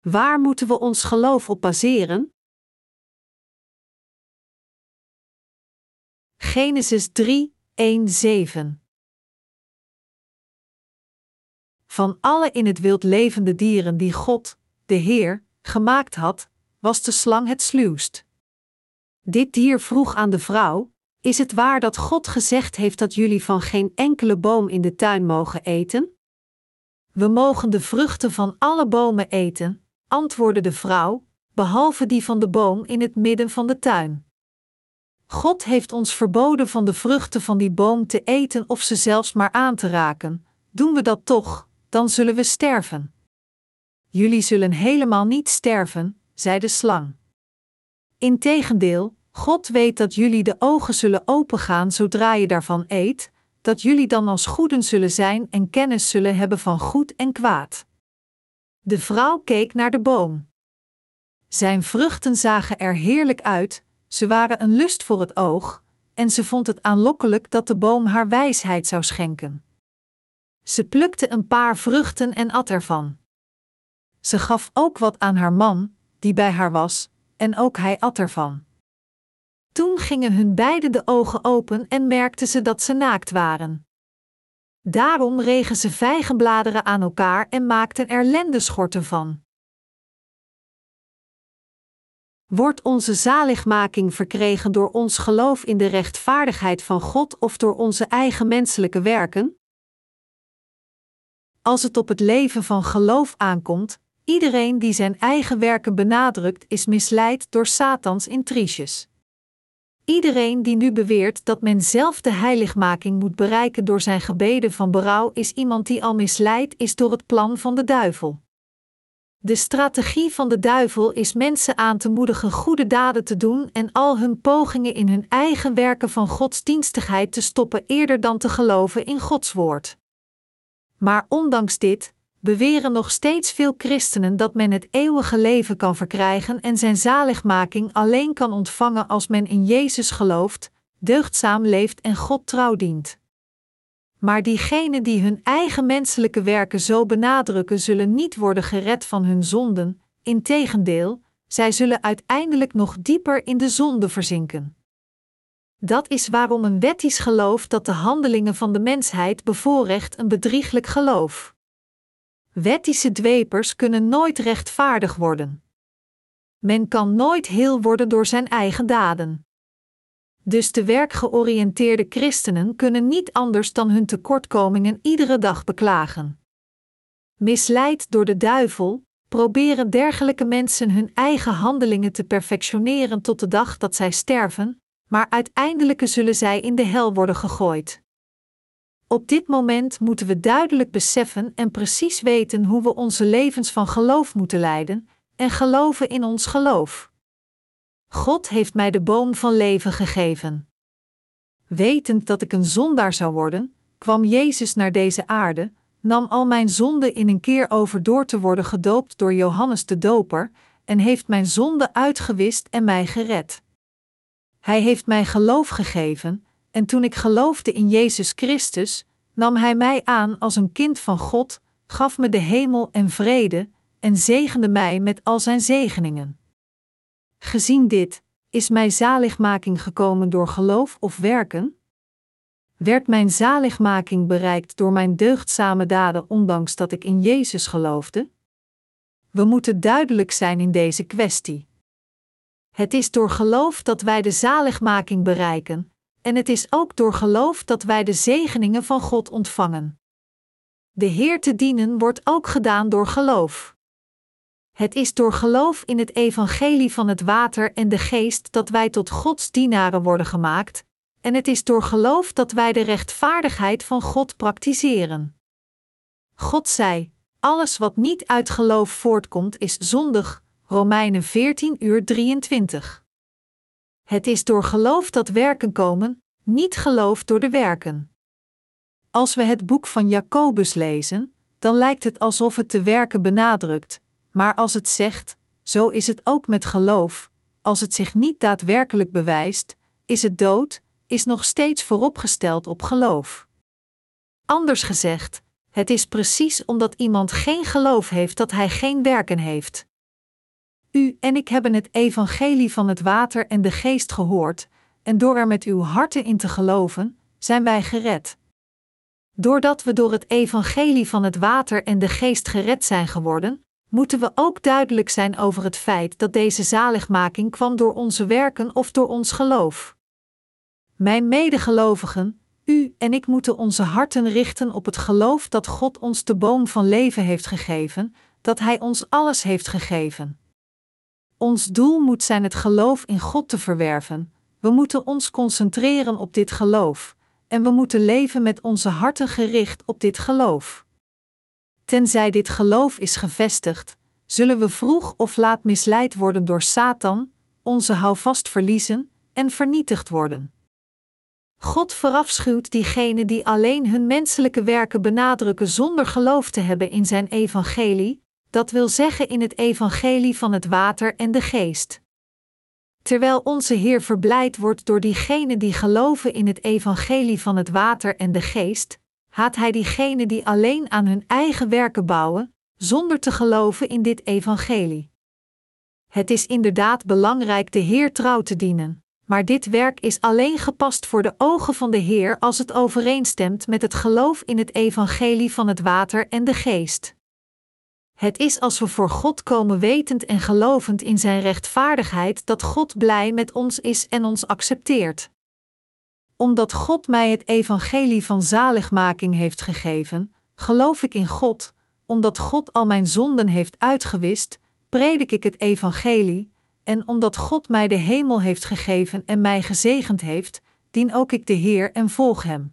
Waar moeten we ons geloof op baseren? Genesis 3, 1, 7 Van alle in het wild levende dieren die God, de Heer, gemaakt had, was de slang het sluwst. Dit dier vroeg aan de vrouw: Is het waar dat God gezegd heeft dat jullie van geen enkele boom in de tuin mogen eten? We mogen de vruchten van alle bomen eten, antwoordde de vrouw, behalve die van de boom in het midden van de tuin. God heeft ons verboden van de vruchten van die boom te eten of ze zelfs maar aan te raken. Doen we dat toch, dan zullen we sterven. Jullie zullen helemaal niet sterven, zei de slang. Integendeel, God weet dat jullie de ogen zullen opengaan zodra je daarvan eet, dat jullie dan als goeden zullen zijn en kennis zullen hebben van goed en kwaad. De vrouw keek naar de boom. Zijn vruchten zagen er heerlijk uit, ze waren een lust voor het oog, en ze vond het aanlokkelijk dat de boom haar wijsheid zou schenken. Ze plukte een paar vruchten en at ervan. Ze gaf ook wat aan haar man, die bij haar was, en ook hij at ervan. Toen gingen hun beiden de ogen open en merkten ze dat ze naakt waren. Daarom regen ze vijgenbladeren aan elkaar en maakten er lendeschorten van. Wordt onze zaligmaking verkregen door ons geloof in de rechtvaardigheid van God of door onze eigen menselijke werken? Als het op het leven van geloof aankomt, iedereen die zijn eigen werken benadrukt, is misleid door Satans intriges. Iedereen die nu beweert dat men zelf de heiligmaking moet bereiken door zijn gebeden van berouw, is iemand die al misleid is door het plan van de duivel. De strategie van de duivel is mensen aan te moedigen goede daden te doen en al hun pogingen in hun eigen werken van godsdienstigheid te stoppen eerder dan te geloven in Gods woord. Maar ondanks dit, beweren nog steeds veel christenen dat men het eeuwige leven kan verkrijgen en zijn zaligmaking alleen kan ontvangen als men in Jezus gelooft, deugdzaam leeft en God trouw dient. Maar diegenen die hun eigen menselijke werken zo benadrukken, zullen niet worden gered van hun zonden, integendeel, zij zullen uiteindelijk nog dieper in de zonde verzinken. Dat is waarom een wettisch geloof dat de handelingen van de mensheid bevoorrecht een bedrieglijk geloof. Wettische dwepers kunnen nooit rechtvaardig worden. Men kan nooit heel worden door zijn eigen daden. Dus de werkgeoriënteerde christenen kunnen niet anders dan hun tekortkomingen iedere dag beklagen. Misleid door de duivel, proberen dergelijke mensen hun eigen handelingen te perfectioneren tot de dag dat zij sterven, maar uiteindelijk zullen zij in de hel worden gegooid. Op dit moment moeten we duidelijk beseffen en precies weten hoe we onze levens van geloof moeten leiden, en geloven in ons geloof. God heeft mij de boom van leven gegeven. Wetend dat ik een zondaar zou worden, kwam Jezus naar deze aarde, nam al mijn zonden in een keer over door te worden gedoopt door Johannes de Doper, en heeft mijn zonden uitgewist en mij gered. Hij heeft mij geloof gegeven, en toen ik geloofde in Jezus Christus, nam Hij mij aan als een kind van God, gaf me de hemel en vrede, en zegende mij met al Zijn zegeningen. Gezien dit, is mijn zaligmaking gekomen door geloof of werken? Werd mijn zaligmaking bereikt door mijn deugdzame daden, ondanks dat ik in Jezus geloofde? We moeten duidelijk zijn in deze kwestie. Het is door geloof dat wij de zaligmaking bereiken, en het is ook door geloof dat wij de zegeningen van God ontvangen. De Heer te dienen wordt ook gedaan door geloof. Het is door geloof in het evangelie van het water en de geest dat wij tot Gods dienaren worden gemaakt, en het is door geloof dat wij de rechtvaardigheid van God praktiseren. God zei: Alles wat niet uit geloof voortkomt is zondig. Romeinen 14 uur 23. Het is door geloof dat werken komen, niet geloof door de werken. Als we het boek van Jacobus lezen, dan lijkt het alsof het de werken benadrukt, maar als het zegt, zo is het ook met geloof, als het zich niet daadwerkelijk bewijst, is het dood, is nog steeds vooropgesteld op geloof. Anders gezegd, het is precies omdat iemand geen geloof heeft dat hij geen werken heeft. U en ik hebben het evangelie van het water en de geest gehoord, en door er met uw harten in te geloven, zijn wij gered. Doordat we door het evangelie van het water en de geest gered zijn geworden, moeten we ook duidelijk zijn over het feit dat deze zaligmaking kwam door onze werken of door ons geloof. Mijn medegelovigen, u en ik moeten onze harten richten op het geloof dat God ons de boom van leven heeft gegeven, dat Hij ons alles heeft gegeven. Ons doel moet zijn het geloof in God te verwerven. We moeten ons concentreren op dit geloof, en we moeten leven met onze harten gericht op dit geloof. Tenzij dit geloof is gevestigd, zullen we vroeg of laat misleid worden door Satan, onze houvast verliezen en vernietigd worden. God verafschuwt diegenen die alleen hun menselijke werken benadrukken zonder geloof te hebben in zijn evangelie, dat wil zeggen in het evangelie van het water en de geest. Terwijl onze Heer verblijd wordt door diegenen die geloven in het evangelie van het water en de geest, haat Hij diegenen die alleen aan hun eigen werken bouwen, zonder te geloven in dit evangelie. Het is inderdaad belangrijk de Heer trouw te dienen, maar dit werk is alleen gepast voor de ogen van de Heer als het overeenstemt met het geloof in het evangelie van het water en de geest. Het is als we voor God komen wetend en gelovend in Zijn rechtvaardigheid dat God blij met ons is en ons accepteert. Omdat God mij het evangelie van zaligmaking heeft gegeven, geloof ik in God, omdat God al mijn zonden heeft uitgewist, predik ik het evangelie, en omdat God mij de hemel heeft gegeven en mij gezegend heeft, dien ook ik de Heer en volg Hem.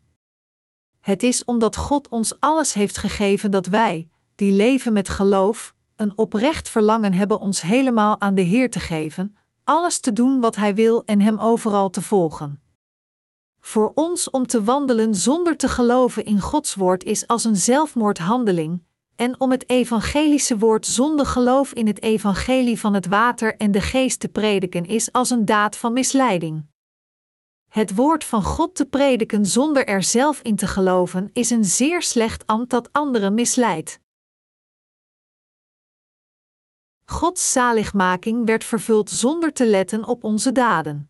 Het is omdat God ons alles heeft gegeven dat wij, die leven met geloof, een oprecht verlangen hebben ons helemaal aan de Heer te geven, alles te doen wat Hij wil en Hem overal te volgen. Voor ons om te wandelen zonder te geloven in Gods woord is als een zelfmoordhandeling, en om het evangelische woord zonder geloof in het evangelie van het water en de geest te prediken is als een daad van misleiding. Het woord van God te prediken zonder er zelf in te geloven is een zeer slecht ambt dat anderen misleidt. Gods zaligmaking werd vervuld zonder te letten op onze daden.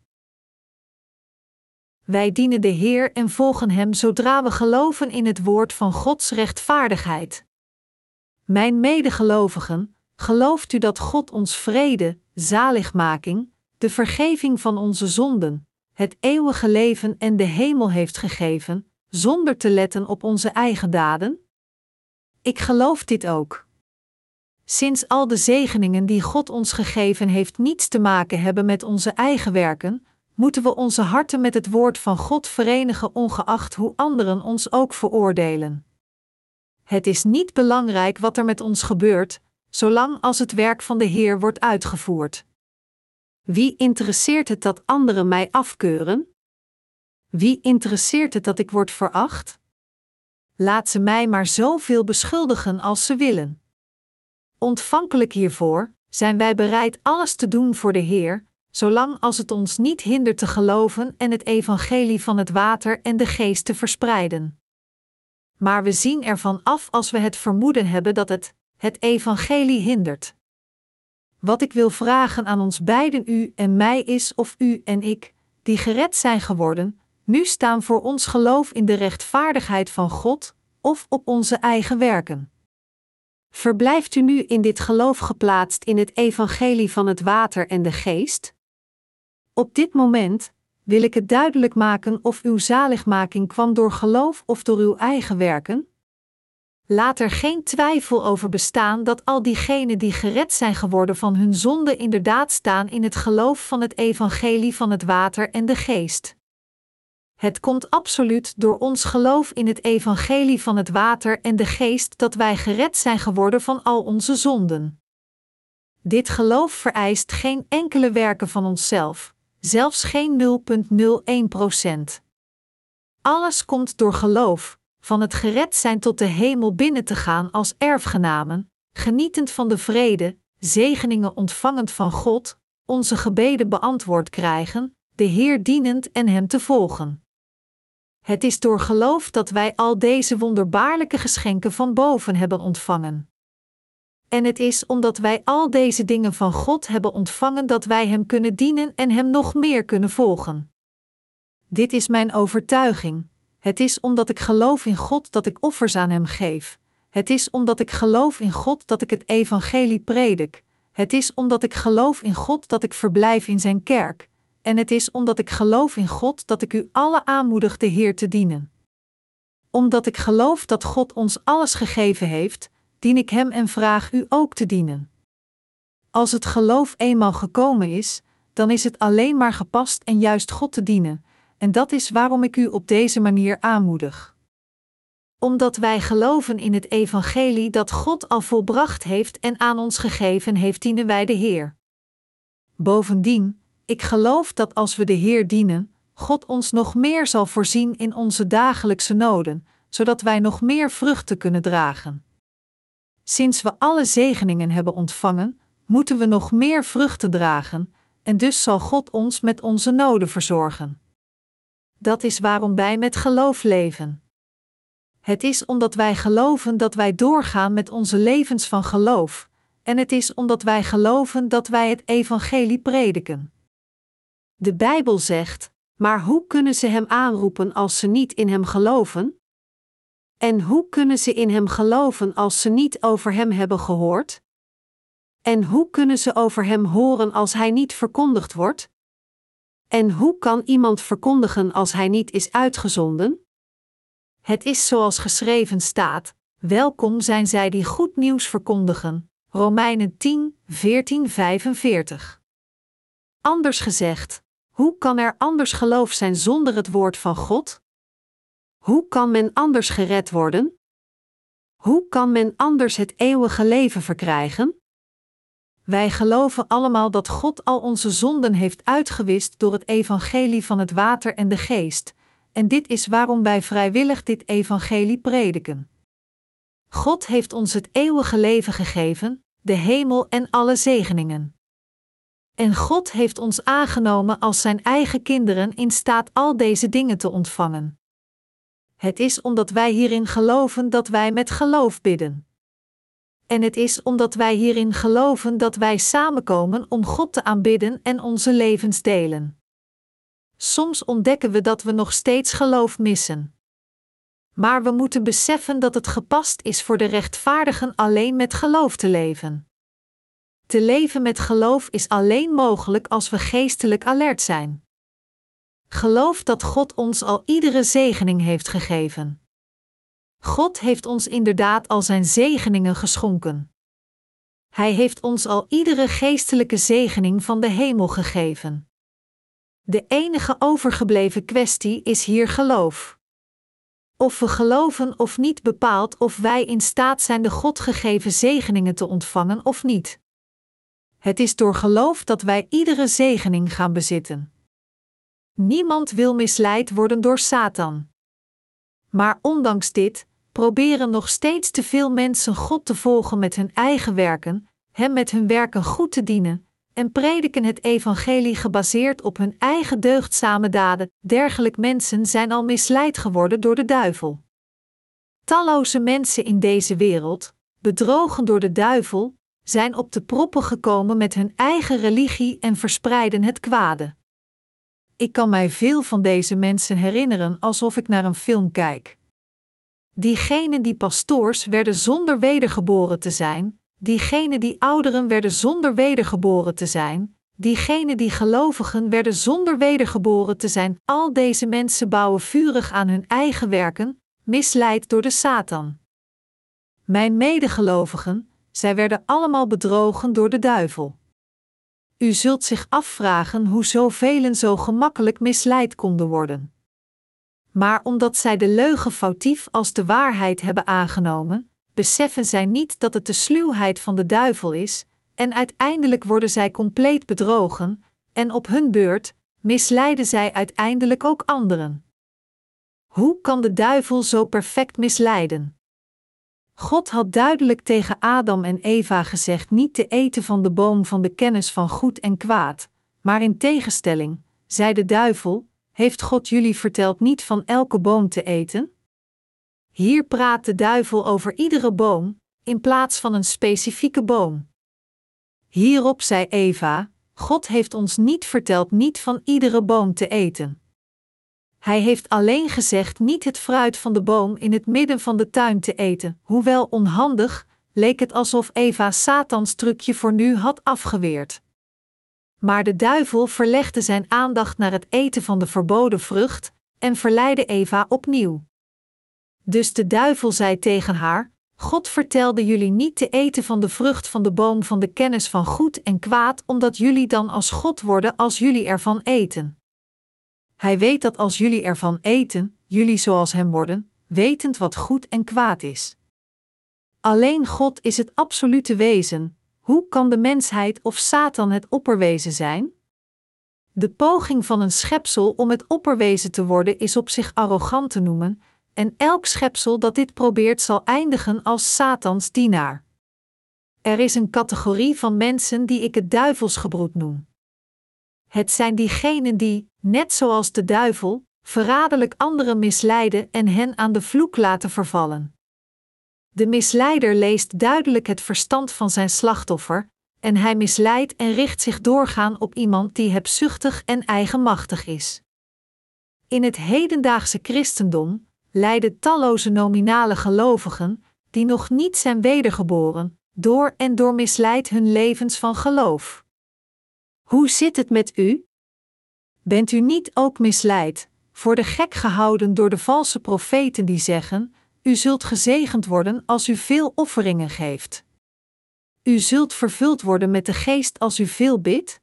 Wij dienen de Heer en volgen Hem zodra we geloven in het woord van Gods rechtvaardigheid. Mijn medegelovigen, gelooft u dat God ons vrede, zaligmaking, de vergeving van onze zonden, het eeuwige leven en de hemel heeft gegeven, zonder te letten op onze eigen daden? Ik geloof dit ook. Sinds al de zegeningen die God ons gegeven heeft niets te maken hebben met onze eigen werken, moeten we onze harten met het woord van God verenigen, ongeacht hoe anderen ons ook veroordelen. Het is niet belangrijk wat er met ons gebeurt, zolang als het werk van de Heer wordt uitgevoerd. Wie interesseert het dat anderen mij afkeuren? Wie interesseert het dat ik word veracht? Laat ze mij maar zoveel beschuldigen als ze willen. Ontvankelijk hiervoor zijn wij bereid alles te doen voor de Heer, zolang als het ons niet hindert te geloven en het evangelie van het water en de geest te verspreiden. Maar we zien ervan af als we het vermoeden hebben dat het het evangelie hindert. Wat ik wil vragen aan ons beiden, u en mij, is of u en ik, die gered zijn geworden, nu staan voor ons geloof in de rechtvaardigheid van God of op onze eigen werken. Verblijft u nu in dit geloof geplaatst in het evangelie van het water en de geest? Op dit moment wil ik het duidelijk maken of uw zaligmaking kwam door geloof of door uw eigen werken? Laat er geen twijfel over bestaan dat al diegenen die gered zijn geworden van hun zonde inderdaad staan in het geloof van het evangelie van het water en de geest. Het komt absoluut door ons geloof in het evangelie van het water en de geest dat wij gered zijn geworden van al onze zonden. Dit geloof vereist geen enkele werken van onszelf, zelfs geen 0,01% Alles komt door geloof, van het gered zijn tot de hemel binnen te gaan als erfgenamen, genietend van de vrede, zegeningen ontvangend van God, onze gebeden beantwoord krijgen, de Heer dienend en Hem te volgen. Het is door geloof dat wij al deze wonderbaarlijke geschenken van boven hebben ontvangen. En het is omdat wij al deze dingen van God hebben ontvangen dat wij Hem kunnen dienen en Hem nog meer kunnen volgen. Dit is mijn overtuiging. Het is omdat ik geloof in God dat ik offers aan Hem geef. Het is omdat ik geloof in God dat ik het Evangelie predik. Het is omdat ik geloof in God dat ik verblijf in Zijn kerk. En het is omdat ik geloof in God dat ik u alle aanmoedig de Heer te dienen. Omdat ik geloof dat God ons alles gegeven heeft, dien ik Hem en vraag u ook te dienen. Als het geloof eenmaal gekomen is, dan is het alleen maar gepast en juist God te dienen, en dat is waarom ik u op deze manier aanmoedig. Omdat wij geloven in het Evangelie dat God al volbracht heeft en aan ons gegeven heeft, dienen wij de Heer. Bovendien, ik geloof dat als we de Heer dienen, God ons nog meer zal voorzien in onze dagelijkse noden, zodat wij nog meer vruchten kunnen dragen. Sinds we alle zegeningen hebben ontvangen, moeten we nog meer vruchten dragen, en dus zal God ons met onze noden verzorgen. Dat is waarom wij met geloof leven. Het is omdat wij geloven dat wij doorgaan met onze levens van geloof, en het is omdat wij geloven dat wij het evangelie prediken. De Bijbel zegt: Maar hoe kunnen ze hem aanroepen als ze niet in hem geloven? En hoe kunnen ze in hem geloven als ze niet over hem hebben gehoord? En hoe kunnen ze over hem horen als hij niet verkondigd wordt? En hoe kan iemand verkondigen als hij niet is uitgezonden? Het is zoals geschreven staat: Welkom zijn zij die goed nieuws verkondigen. Romeinen 10, 14, 45. Anders gezegd, hoe kan er anders geloof zijn zonder het woord van God? Hoe kan men anders gered worden? Hoe kan men anders het eeuwige leven verkrijgen? Wij geloven allemaal dat God al onze zonden heeft uitgewist door het evangelie van het water en de geest, en dit is waarom wij vrijwillig dit evangelie prediken. God heeft ons het eeuwige leven gegeven, de hemel en alle zegeningen. En God heeft ons aangenomen als zijn eigen kinderen in staat al deze dingen te ontvangen. Het is omdat wij hierin geloven dat wij met geloof bidden. En het is omdat wij hierin geloven dat wij samenkomen om God te aanbidden en onze levens delen. Soms ontdekken we dat we nog steeds geloof missen. Maar we moeten beseffen dat het gepast is voor de rechtvaardigen alleen met geloof te leven. Te leven met geloof is alleen mogelijk als we geestelijk alert zijn. Geloof dat God ons al iedere zegening heeft gegeven. God heeft ons inderdaad al zijn zegeningen geschonken. Hij heeft ons al iedere geestelijke zegening van de hemel gegeven. De enige overgebleven kwestie is hier geloof. Of we geloven of niet bepaalt of wij in staat zijn de God gegeven zegeningen te ontvangen of niet. Het is door geloof dat wij iedere zegening gaan bezitten. Niemand wil misleid worden door Satan. Maar ondanks dit proberen nog steeds te veel mensen God te volgen met hun eigen werken, Hem met hun werken goed te dienen, en prediken het evangelie gebaseerd op hun eigen deugdzame daden. Dergelijk mensen zijn al misleid geworden door de duivel. Talloze mensen in deze wereld, bedrogen door de duivel, zijn op de proppen gekomen met hun eigen religie en verspreiden het kwade. Ik kan mij veel van deze mensen herinneren alsof ik naar een film kijk. Diegenen die pastoors werden zonder wedergeboren te zijn, diegenen die ouderen werden zonder wedergeboren te zijn, diegenen die gelovigen werden zonder wedergeboren te zijn, al deze mensen bouwen vurig aan hun eigen werken, misleid door de Satan. Mijn medegelovigen, zij werden allemaal bedrogen door de duivel. U zult zich afvragen hoe zoveel zo gemakkelijk misleid konden worden. Maar omdat zij de leugen foutief als de waarheid hebben aangenomen, beseffen zij niet dat het de sluwheid van de duivel is, en uiteindelijk worden zij compleet bedrogen, en op hun beurt misleiden zij uiteindelijk ook anderen. Hoe kan de duivel zo perfect misleiden? God had duidelijk tegen Adam en Eva gezegd niet te eten van de boom van de kennis van goed en kwaad, maar in tegenstelling, zei de duivel: Heeft God jullie verteld niet van elke boom te eten? Hier praat de duivel over iedere boom, in plaats van een specifieke boom. Hierop zei Eva: God heeft ons niet verteld niet van iedere boom te eten. Hij heeft alleen gezegd niet het fruit van de boom in het midden van de tuin te eten, hoewel onhandig, leek het alsof Eva Satans trucje voor nu had afgeweerd. Maar de duivel verlegde zijn aandacht naar het eten van de verboden vrucht en verleidde Eva opnieuw. Dus de duivel zei tegen haar: God vertelde jullie niet te eten van de vrucht van de boom van de kennis van goed en kwaad, omdat jullie dan als God worden als jullie ervan eten. Hij weet dat als jullie ervan eten, jullie zoals Hem worden, wetend wat goed en kwaad is. Alleen God is het absolute wezen. Hoe kan de mensheid of Satan het opperwezen zijn? De poging van een schepsel om het opperwezen te worden is op zich arrogant te noemen, en elk schepsel dat dit probeert zal eindigen als Satans dienaar. Er is een categorie van mensen die ik het duivelsgebroed noem. Het zijn diegenen die, net zoals de duivel, verraderlijk anderen misleiden en hen aan de vloek laten vervallen. De misleider leest duidelijk het verstand van zijn slachtoffer, en hij misleidt en richt zich doorgaan op iemand die hebzuchtig en eigenmachtig is. In het hedendaagse christendom lijden talloze nominale gelovigen, die nog niet zijn wedergeboren, door en door misleid hun levens van geloof. Hoe zit het met u? Bent u niet ook misleid, voor de gek gehouden door de valse profeten die zeggen: U zult gezegend worden als u veel offeringen geeft. U zult vervuld worden met de geest als u veel bidt?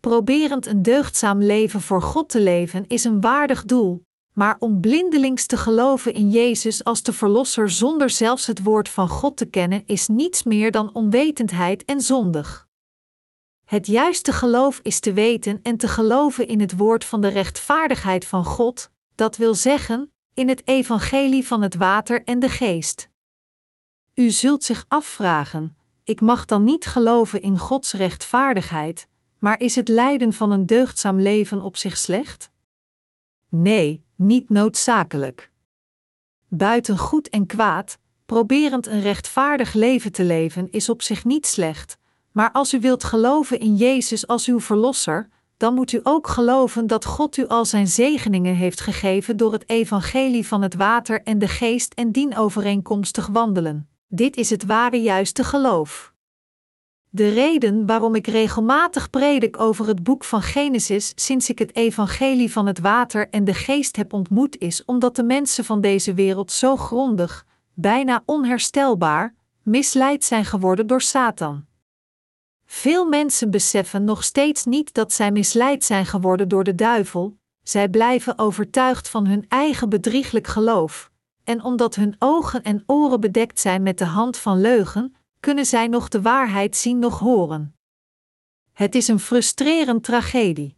Proberend een deugdzaam leven voor God te leven is een waardig doel, maar om blindelings te geloven in Jezus als de Verlosser zonder zelfs het woord van God te kennen is niets meer dan onwetendheid en zondig. Het juiste geloof is te weten en te geloven in het woord van de rechtvaardigheid van God, dat wil zeggen, in het evangelie van het water en de geest. U zult zich afvragen: ik mag dan niet geloven in Gods rechtvaardigheid, maar is het lijden van een deugdzaam leven op zich slecht? Nee, niet noodzakelijk. Buiten goed en kwaad, proberend een rechtvaardig leven te leven is op zich niet slecht, maar als u wilt geloven in Jezus als uw Verlosser, dan moet u ook geloven dat God u al zijn zegeningen heeft gegeven door het evangelie van het water en de geest en dien overeenkomstig wandelen. Dit is het ware juiste geloof. De reden waarom ik regelmatig predik over het boek van Genesis sinds ik het evangelie van het water en de geest heb ontmoet is omdat de mensen van deze wereld zo grondig, bijna onherstelbaar, misleid zijn geworden door Satan. Veel mensen beseffen nog steeds niet dat zij misleid zijn geworden door de duivel, zij blijven overtuigd van hun eigen bedrieglijk geloof, en omdat hun ogen en oren bedekt zijn met de hand van leugen, kunnen zij nog de waarheid zien nog horen. Het is een frustrerend tragedie.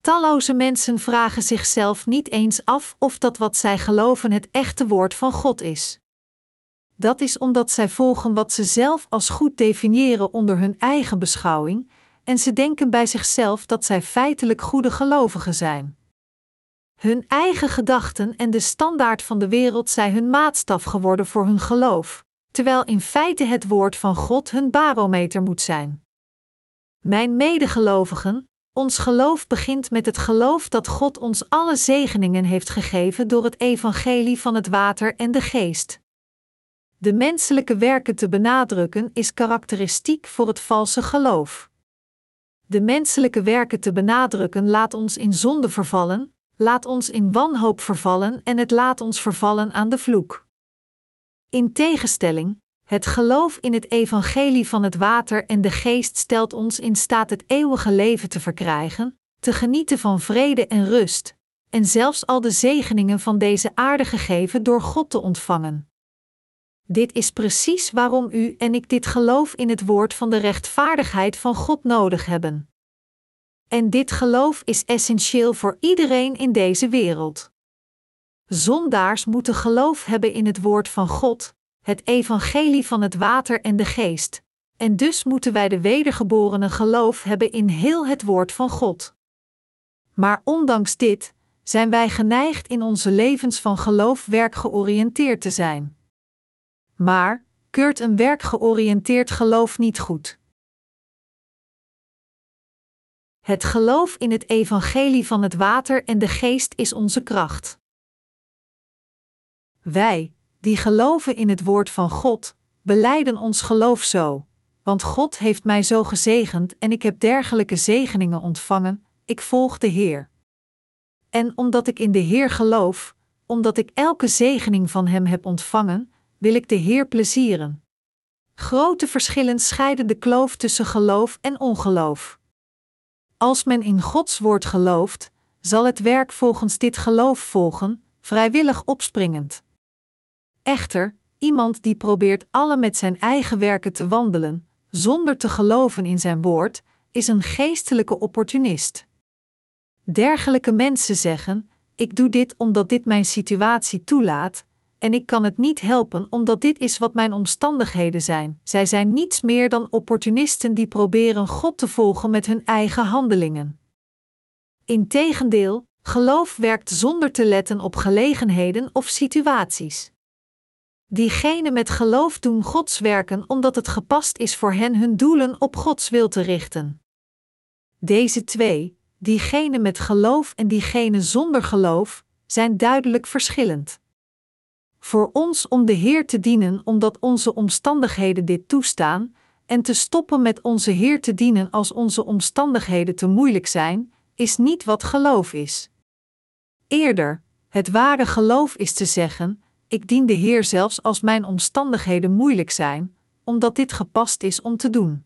Talloze mensen vragen zichzelf niet eens af of dat wat zij geloven het echte woord van God is. Dat is omdat zij volgen wat ze zelf als goed definiëren onder hun eigen beschouwing, en ze denken bij zichzelf dat zij feitelijk goede gelovigen zijn. Hun eigen gedachten en de standaard van de wereld zijn hun maatstaf geworden voor hun geloof, terwijl in feite het woord van God hun barometer moet zijn. Mijn medegelovigen, ons geloof begint met het geloof dat God ons alle zegeningen heeft gegeven door het evangelie van het water en de geest. De menselijke werken te benadrukken is karakteristiek voor het valse geloof. De menselijke werken te benadrukken laat ons in zonde vervallen, laat ons in wanhoop vervallen en het laat ons vervallen aan de vloek. In tegenstelling, het geloof in het evangelie van het water en de geest stelt ons in staat het eeuwige leven te verkrijgen, te genieten van vrede en rust, en zelfs al de zegeningen van deze aarde gegeven door God te ontvangen. Dit is precies waarom u en ik dit geloof in het woord van de rechtvaardigheid van God nodig hebben. En dit geloof is essentieel voor iedereen in deze wereld. Zondaars moeten geloof hebben in het woord van God, het evangelie van het water en de geest, en dus moeten wij de wedergeborene geloof hebben in heel het woord van God. Maar ondanks dit zijn wij geneigd in onze levens van geloof werkgeoriënteerd te zijn. Maar, keurt een werkgeoriënteerd geloof niet goed. Het geloof in het evangelie van het water en de geest is onze kracht. Wij, die geloven in het woord van God, beleiden ons geloof zo, want God heeft mij zo gezegend en ik heb dergelijke zegeningen ontvangen, ik volg de Heer. En omdat ik in de Heer geloof, omdat ik elke zegening van Hem heb ontvangen, wil ik de Heer plezieren. Grote verschillen scheiden de kloof tussen geloof en ongeloof. Als men in Gods woord gelooft, zal het werk volgens dit geloof volgen, vrijwillig opspringend. Echter, iemand die probeert alle met zijn eigen werken te wandelen, zonder te geloven in zijn woord, is een geestelijke opportunist. Dergelijke mensen zeggen: Ik doe dit omdat dit mijn situatie toelaat, en ik kan het niet helpen omdat dit is wat mijn omstandigheden zijn. Zij zijn niets meer dan opportunisten die proberen God te volgen met hun eigen handelingen. Integendeel, geloof werkt zonder te letten op gelegenheden of situaties. Diegenen met geloof doen Gods werken omdat het gepast is voor hen hun doelen op Gods wil te richten. Deze twee, diegenen met geloof en diegenen zonder geloof, zijn duidelijk verschillend. Voor ons om de Heer te dienen omdat onze omstandigheden dit toestaan, en te stoppen met onze Heer te dienen als onze omstandigheden te moeilijk zijn, is niet wat geloof is. Eerder, het ware geloof is te zeggen: ik dien de Heer zelfs als mijn omstandigheden moeilijk zijn, omdat dit gepast is om te doen.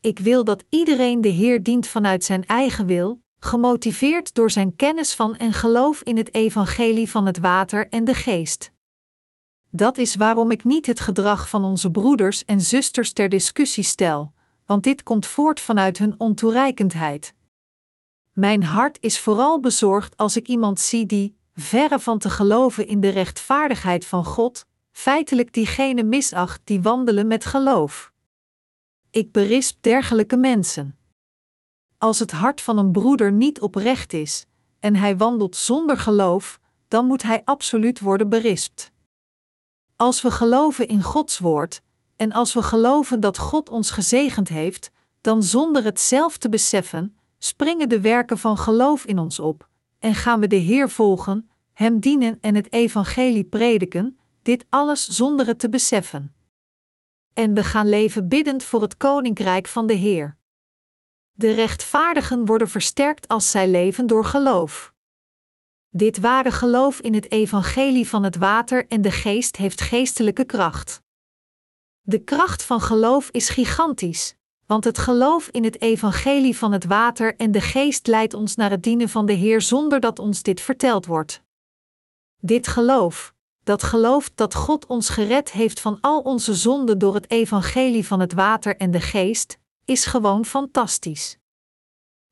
Ik wil dat iedereen de Heer dient vanuit zijn eigen wil, gemotiveerd door zijn kennis van en geloof in het evangelie van het water en de geest. Dat is waarom ik niet het gedrag van onze broeders en zusters ter discussie stel, want dit komt voort vanuit hun ontoereikendheid. Mijn hart is vooral bezorgd als ik iemand zie die, verre van te geloven in de rechtvaardigheid van God, feitelijk diegene misacht die wandelen met geloof. Ik berisp dergelijke mensen. Als het hart van een broeder niet oprecht is, en hij wandelt zonder geloof, dan moet hij absoluut worden berispt. Als we geloven in Gods woord, en als we geloven dat God ons gezegend heeft, dan zonder het zelf te beseffen, springen de werken van geloof in ons op, en gaan we de Heer volgen, Hem dienen en het Evangelie prediken, dit alles zonder het te beseffen. En we gaan leven biddend voor het Koninkrijk van de Heer. De rechtvaardigen worden versterkt als zij leven door geloof. Dit ware geloof in het evangelie van het water en de geest heeft geestelijke kracht. De kracht van geloof is gigantisch, want het geloof in het evangelie van het water en de geest leidt ons naar het dienen van de Heer zonder dat ons dit verteld wordt. Dit geloof, dat gelooft dat God ons gered heeft van al onze zonden door het evangelie van het water en de geest, is gewoon fantastisch.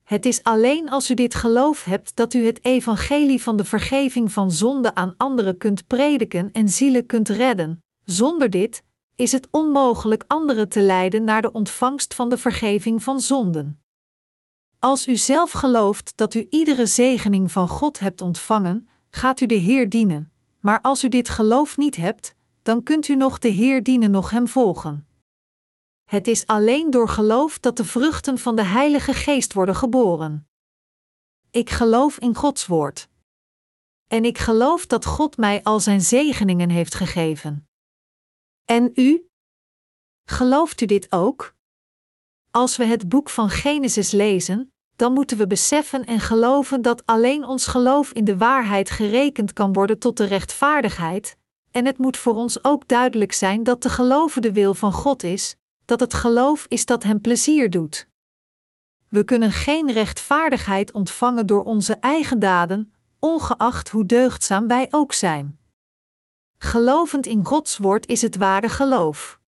Het is alleen als u dit geloof hebt dat u het evangelie van de vergeving van zonde aan anderen kunt prediken en zielen kunt redden. Zonder dit is het onmogelijk anderen te leiden naar de ontvangst van de vergeving van zonden. Als u zelf gelooft dat u iedere zegening van God hebt ontvangen, gaat u de Heer dienen. Maar als u dit geloof niet hebt, dan kunt u nog de Heer dienen, nog Hem volgen. Het is alleen door geloof dat de vruchten van de Heilige Geest worden geboren. Ik geloof in Gods Woord. En ik geloof dat God mij al zijn zegeningen heeft gegeven. En u? Gelooft u dit ook? Als we het boek van Genesis lezen, dan moeten we beseffen en geloven dat alleen ons geloof in de waarheid gerekend kan worden tot de rechtvaardigheid, en het moet voor ons ook duidelijk zijn dat te geloven de wil van God is, dat het geloof is dat Hem plezier doet. We kunnen geen rechtvaardigheid ontvangen door onze eigen daden, ongeacht hoe deugdzaam wij ook zijn. Gelovend in Gods woord is het ware geloof.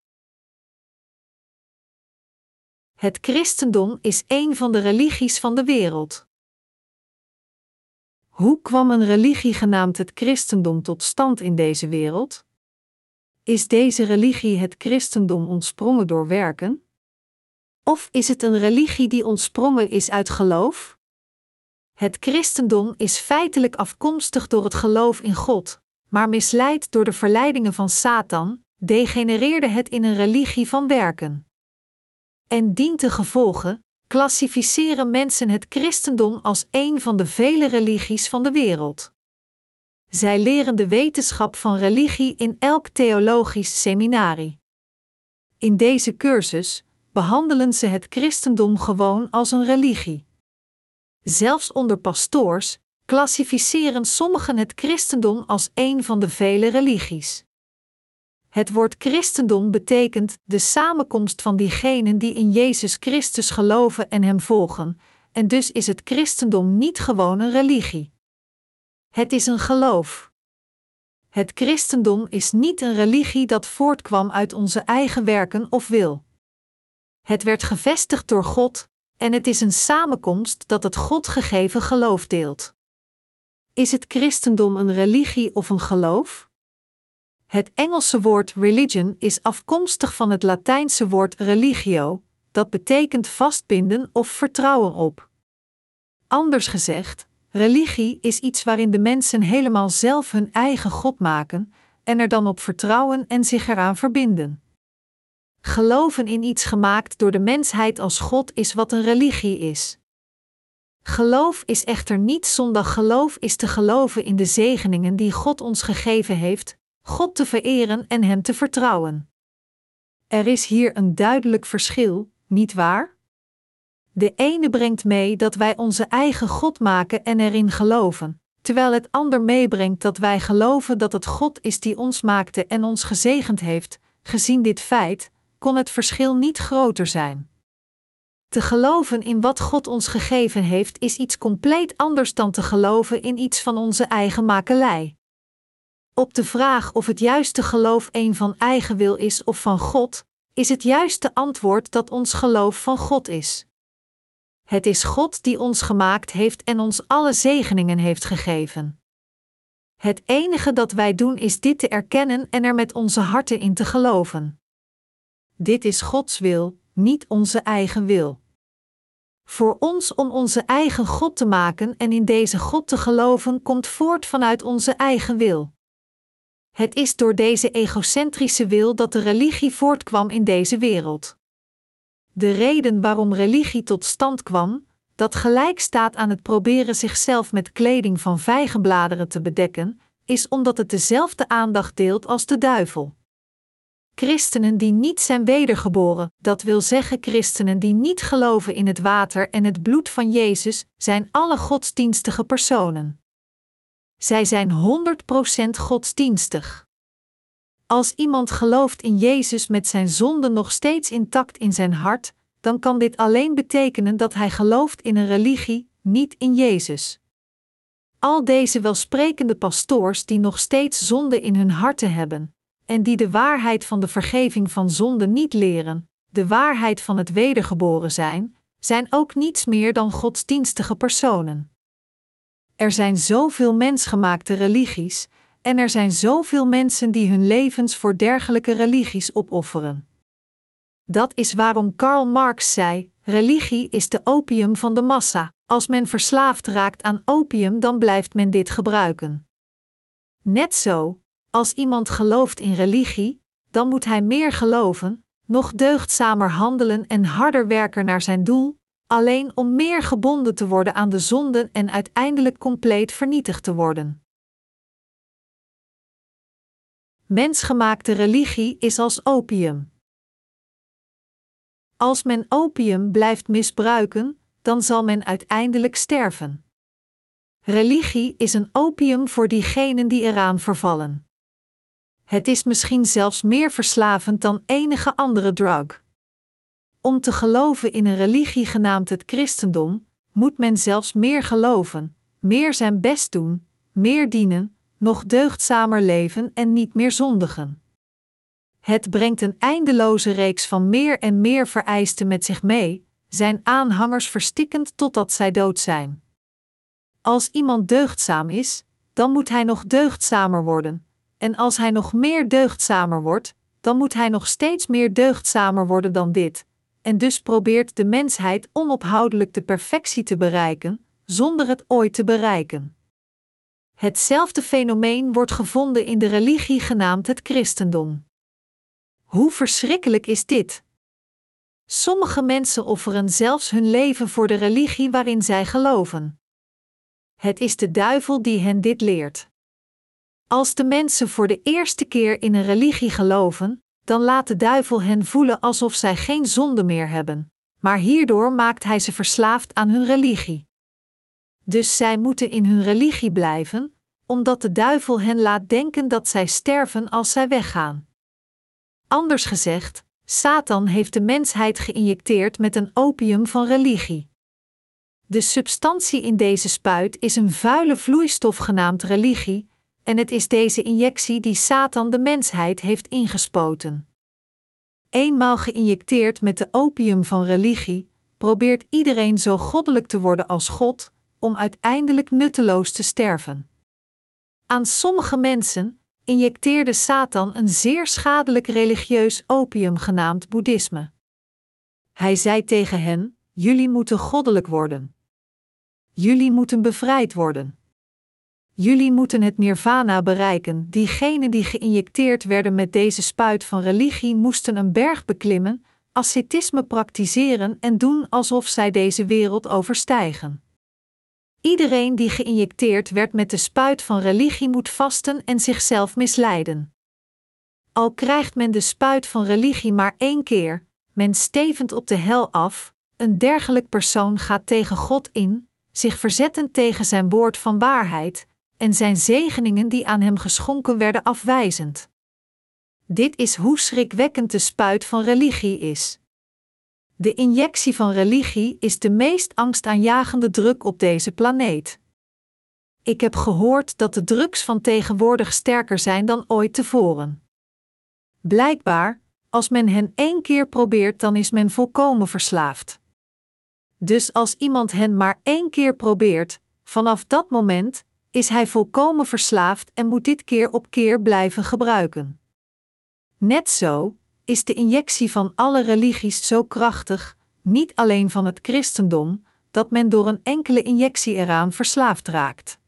Het christendom is een van de religies van de wereld. Hoe kwam een religie genaamd het christendom tot stand in deze wereld? Is deze religie het christendom ontsprongen door werken? Of is het een religie die ontsprongen is uit geloof? Het christendom is feitelijk afkomstig door het geloof in God, maar misleid door de verleidingen van Satan, degenereerde het in een religie van werken. En dient de gevolgen, klassificeren mensen het christendom als een van de vele religies van de wereld. Zij leren de wetenschap van religie in elk theologisch seminarie. In deze cursus behandelen ze het christendom gewoon als een religie. Zelfs onder pastoors klassificeren sommigen het christendom als een van de vele religies. Het woord christendom betekent de samenkomst van diegenen die in Jezus Christus geloven en Hem volgen, en dus is het christendom niet gewoon een religie. Het is een geloof. Het christendom is niet een religie dat voortkwam uit onze eigen werken of wil. Het werd gevestigd door God, en het is een samenkomst dat het God gegeven geloof deelt. Is het christendom een religie of een geloof? Het Engelse woord religion is afkomstig van het Latijnse woord religio, dat betekent vastbinden of vertrouwen op. Anders gezegd, religie is iets waarin de mensen helemaal zelf hun eigen God maken en er dan op vertrouwen en zich eraan verbinden. Geloven in iets gemaakt door de mensheid als God is wat een religie is. Geloof is echter niet zonder geloof is te geloven in de zegeningen die God ons gegeven heeft, God te vereren en Hem te vertrouwen. Er is hier een duidelijk verschil, niet waar? De ene brengt mee dat wij onze eigen God maken en erin geloven, terwijl het ander meebrengt dat wij geloven dat het God is die ons maakte en ons gezegend heeft. Gezien dit feit, kon het verschil niet groter zijn. Te geloven in wat God ons gegeven heeft is iets compleet anders dan te geloven in iets van onze eigen makelij. Op de vraag of het juiste geloof een van eigen wil is of van God, is het juiste antwoord dat ons geloof van God is. Het is God die ons gemaakt heeft en ons alle zegeningen heeft gegeven. Het enige dat wij doen is dit te erkennen en er met onze harten in te geloven. Dit is Gods wil, niet onze eigen wil. Voor ons om onze eigen God te maken en in deze God te geloven komt voort vanuit onze eigen wil. Het is door deze egocentrische wil dat de religie voortkwam in deze wereld. De reden waarom religie tot stand kwam, dat gelijk staat aan het proberen zichzelf met kleding van vijgenbladeren te bedekken, is omdat het dezelfde aandacht deelt als de duivel. Christenen die niet zijn wedergeboren, dat wil zeggen christenen die niet geloven in het water en het bloed van Jezus, zijn alle godsdienstige personen. Zij zijn 100% godsdienstig. Als iemand gelooft in Jezus met zijn zonde nog steeds intact in zijn hart, dan kan dit alleen betekenen dat hij gelooft in een religie, niet in Jezus. Al deze welsprekende pastoors die nog steeds zonde in hun harten hebben, en die de waarheid van de vergeving van zonde niet leren, de waarheid van het wedergeboren zijn, zijn ook niets meer dan godsdienstige personen. Er zijn zoveel mensgemaakte religies, en er zijn zoveel mensen die hun levens voor dergelijke religies opofferen. Dat is waarom Karl Marx zei: religie is de opium van de massa. Als men verslaafd raakt aan opium, dan blijft men dit gebruiken. Net zo, als iemand gelooft in religie, dan moet hij meer geloven, nog deugdzamer handelen en harder werken naar zijn doel, alleen om meer gebonden te worden aan de zonden en uiteindelijk compleet vernietigd te worden. Mensgemaakte religie is als opium. Als men opium blijft misbruiken, dan zal men uiteindelijk sterven. Religie is een opium voor diegenen die eraan vervallen. Het is misschien zelfs meer verslavend dan enige andere drug. Om te geloven in een religie genaamd het christendom, moet men zelfs meer geloven, meer zijn best doen, meer dienen, nog deugdzamer leven en niet meer zondigen. Het brengt een eindeloze reeks van meer en meer vereisten met zich mee, zijn aanhangers verstikkend totdat zij dood zijn. Als iemand deugdzaam is, dan moet hij nog deugdzamer worden, en als hij nog meer deugdzamer wordt, dan moet hij nog steeds meer deugdzamer worden dan dit, en dus probeert de mensheid onophoudelijk de perfectie te bereiken, zonder het ooit te bereiken. Hetzelfde fenomeen wordt gevonden in de religie genaamd het christendom. Hoe verschrikkelijk is dit? Sommige mensen offeren zelfs hun leven voor de religie waarin zij geloven. Het is de duivel die hen dit leert. Als de mensen voor de eerste keer in een religie geloven, dan laat de duivel hen voelen alsof zij geen zonde meer hebben, maar hierdoor maakt hij ze verslaafd aan hun religie. Dus zij moeten in hun religie blijven, omdat de duivel hen laat denken dat zij sterven als zij weggaan. Anders gezegd, Satan heeft de mensheid geïnjecteerd met een opium van religie. De substantie in deze spuit is een vuile vloeistof genaamd religie, en het is deze injectie die Satan de mensheid heeft ingespoten. Eenmaal geïnjecteerd met de opium van religie, probeert iedereen zo goddelijk te worden als God, om uiteindelijk nutteloos te sterven. Aan sommige mensen injecteerde Satan een zeer schadelijk religieus opium genaamd boeddhisme. Hij zei tegen hen: Jullie moeten goddelijk worden. Jullie moeten bevrijd worden. Jullie moeten het nirvana bereiken. Diegenen die geïnjecteerd werden met deze spuit van religie moesten een berg beklimmen, ascetisme praktiseren en doen alsof zij deze wereld overstijgen. Iedereen die geïnjecteerd werd met de spuit van religie moet vasten en zichzelf misleiden. Al krijgt men de spuit van religie maar één keer, men stevend op de hel af, een dergelijk persoon gaat tegen God in, zich verzetten tegen zijn woord van waarheid, en zijn zegeningen die aan hem geschonken werden afwijzend. Dit is hoe schrikwekkend de spuit van religie is. De injectie van religie is de meest angstaanjagende druk op deze planeet. Ik heb gehoord dat de drugs van tegenwoordig sterker zijn dan ooit tevoren. Blijkbaar, als men hen één keer probeert, dan is men volkomen verslaafd. Dus als iemand hen maar één keer probeert, vanaf dat moment is hij volkomen verslaafd en moet dit keer op keer blijven gebruiken. Net zo, is de injectie van alle religies zo krachtig, niet alleen van het christendom, dat men door een enkele injectie eraan verslaafd raakt.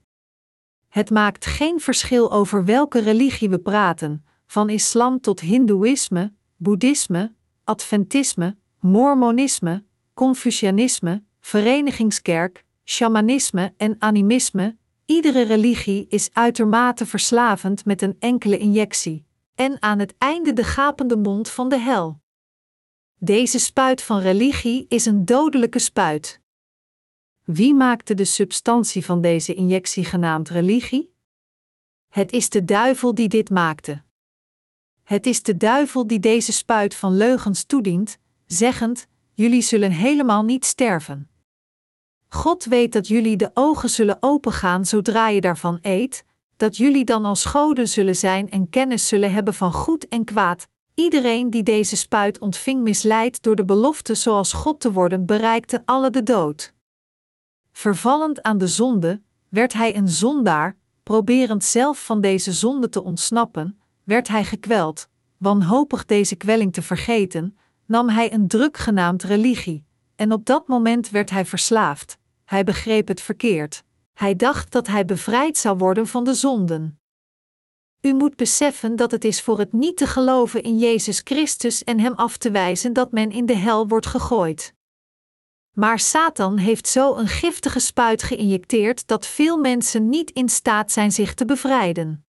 Het maakt geen verschil over welke religie we praten, van islam tot hindoeïsme, boeddhisme, adventisme, mormonisme, confucianisme, verenigingskerk, shamanisme en animisme, iedere religie is uitermate verslavend met een enkele injectie en aan het einde de gapende mond van de hel. Deze spuit van religie is een dodelijke spuit. Wie maakte de substantie van deze injectie genaamd religie? Het is de duivel die dit maakte. Het is de duivel die deze spuit van leugens toedient, zeggend: Jullie zullen helemaal niet sterven. God weet dat jullie de ogen zullen opengaan zodra je daarvan eet, dat jullie dan als goden zullen zijn en kennis zullen hebben van goed en kwaad. Iedereen die deze spuit ontving misleid door de belofte zoals God te worden, bereikte alle de dood. Vervallend aan de zonde, werd hij een zondaar, proberend zelf van deze zonde te ontsnappen, werd hij gekweld, wanhopig deze kwelling te vergeten, nam hij een druk genaamd religie, en op dat moment werd hij verslaafd, hij begreep het verkeerd. Hij dacht dat hij bevrijd zou worden van de zonden. U moet beseffen dat het is voor het niet te geloven in Jezus Christus en Hem af te wijzen dat men in de hel wordt gegooid. Maar Satan heeft zo een giftige spuit geïnjecteerd dat veel mensen niet in staat zijn zich te bevrijden.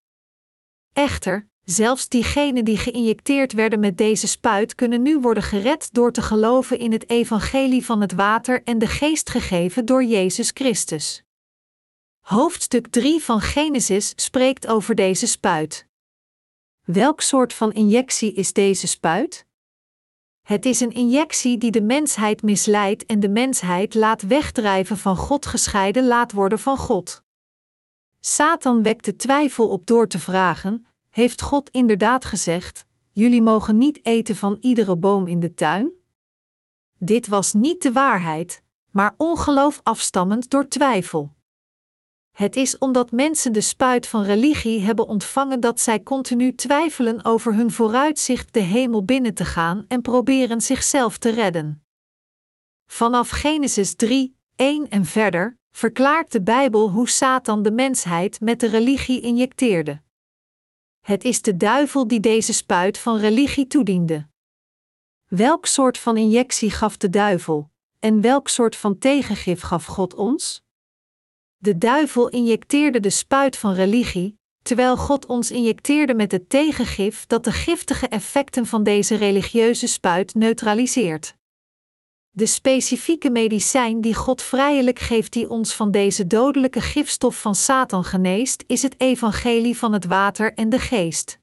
Echter, zelfs diegenen die geïnjecteerd werden met deze spuit kunnen nu worden gered door te geloven in het evangelie van het water en de geest gegeven door Jezus Christus. Hoofdstuk 3 van Genesis spreekt over deze spuit. Welk soort van injectie is deze spuit? Het is een injectie die de mensheid misleidt en de mensheid laat wegdrijven van God gescheiden laat worden van God. Satan wekte twijfel op door te vragen: Heeft God inderdaad gezegd: Jullie mogen niet eten van iedere boom in de tuin? Dit was niet de waarheid, maar ongeloof afstammend door twijfel. Het is omdat mensen de spuit van religie hebben ontvangen dat zij continu twijfelen over hun vooruitzicht de hemel binnen te gaan en proberen zichzelf te redden. Vanaf Genesis 3, 1 en verder verklaart de Bijbel hoe Satan de mensheid met de religie injecteerde. Het is de duivel die deze spuit van religie toediende. Welk soort van injectie gaf de duivel, en welk soort van tegengif gaf God ons? De duivel injecteerde de spuit van religie, terwijl God ons injecteerde met het tegengif dat de giftige effecten van deze religieuze spuit neutraliseert. De specifieke medicijn die God vrijelijk geeft die ons van deze dodelijke gifstof van Satan geneest, is het evangelie van het water en de geest.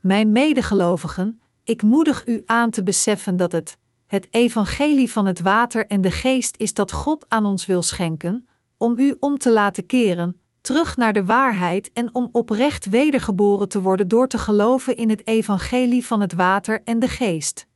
Mijn medegelovigen, ik moedig u aan te beseffen dat het, het evangelie van het water en de geest is dat God aan ons wil schenken, om u om te laten keren, terug naar de waarheid en om oprecht wedergeboren te worden door te geloven in het evangelie van het water en de geest.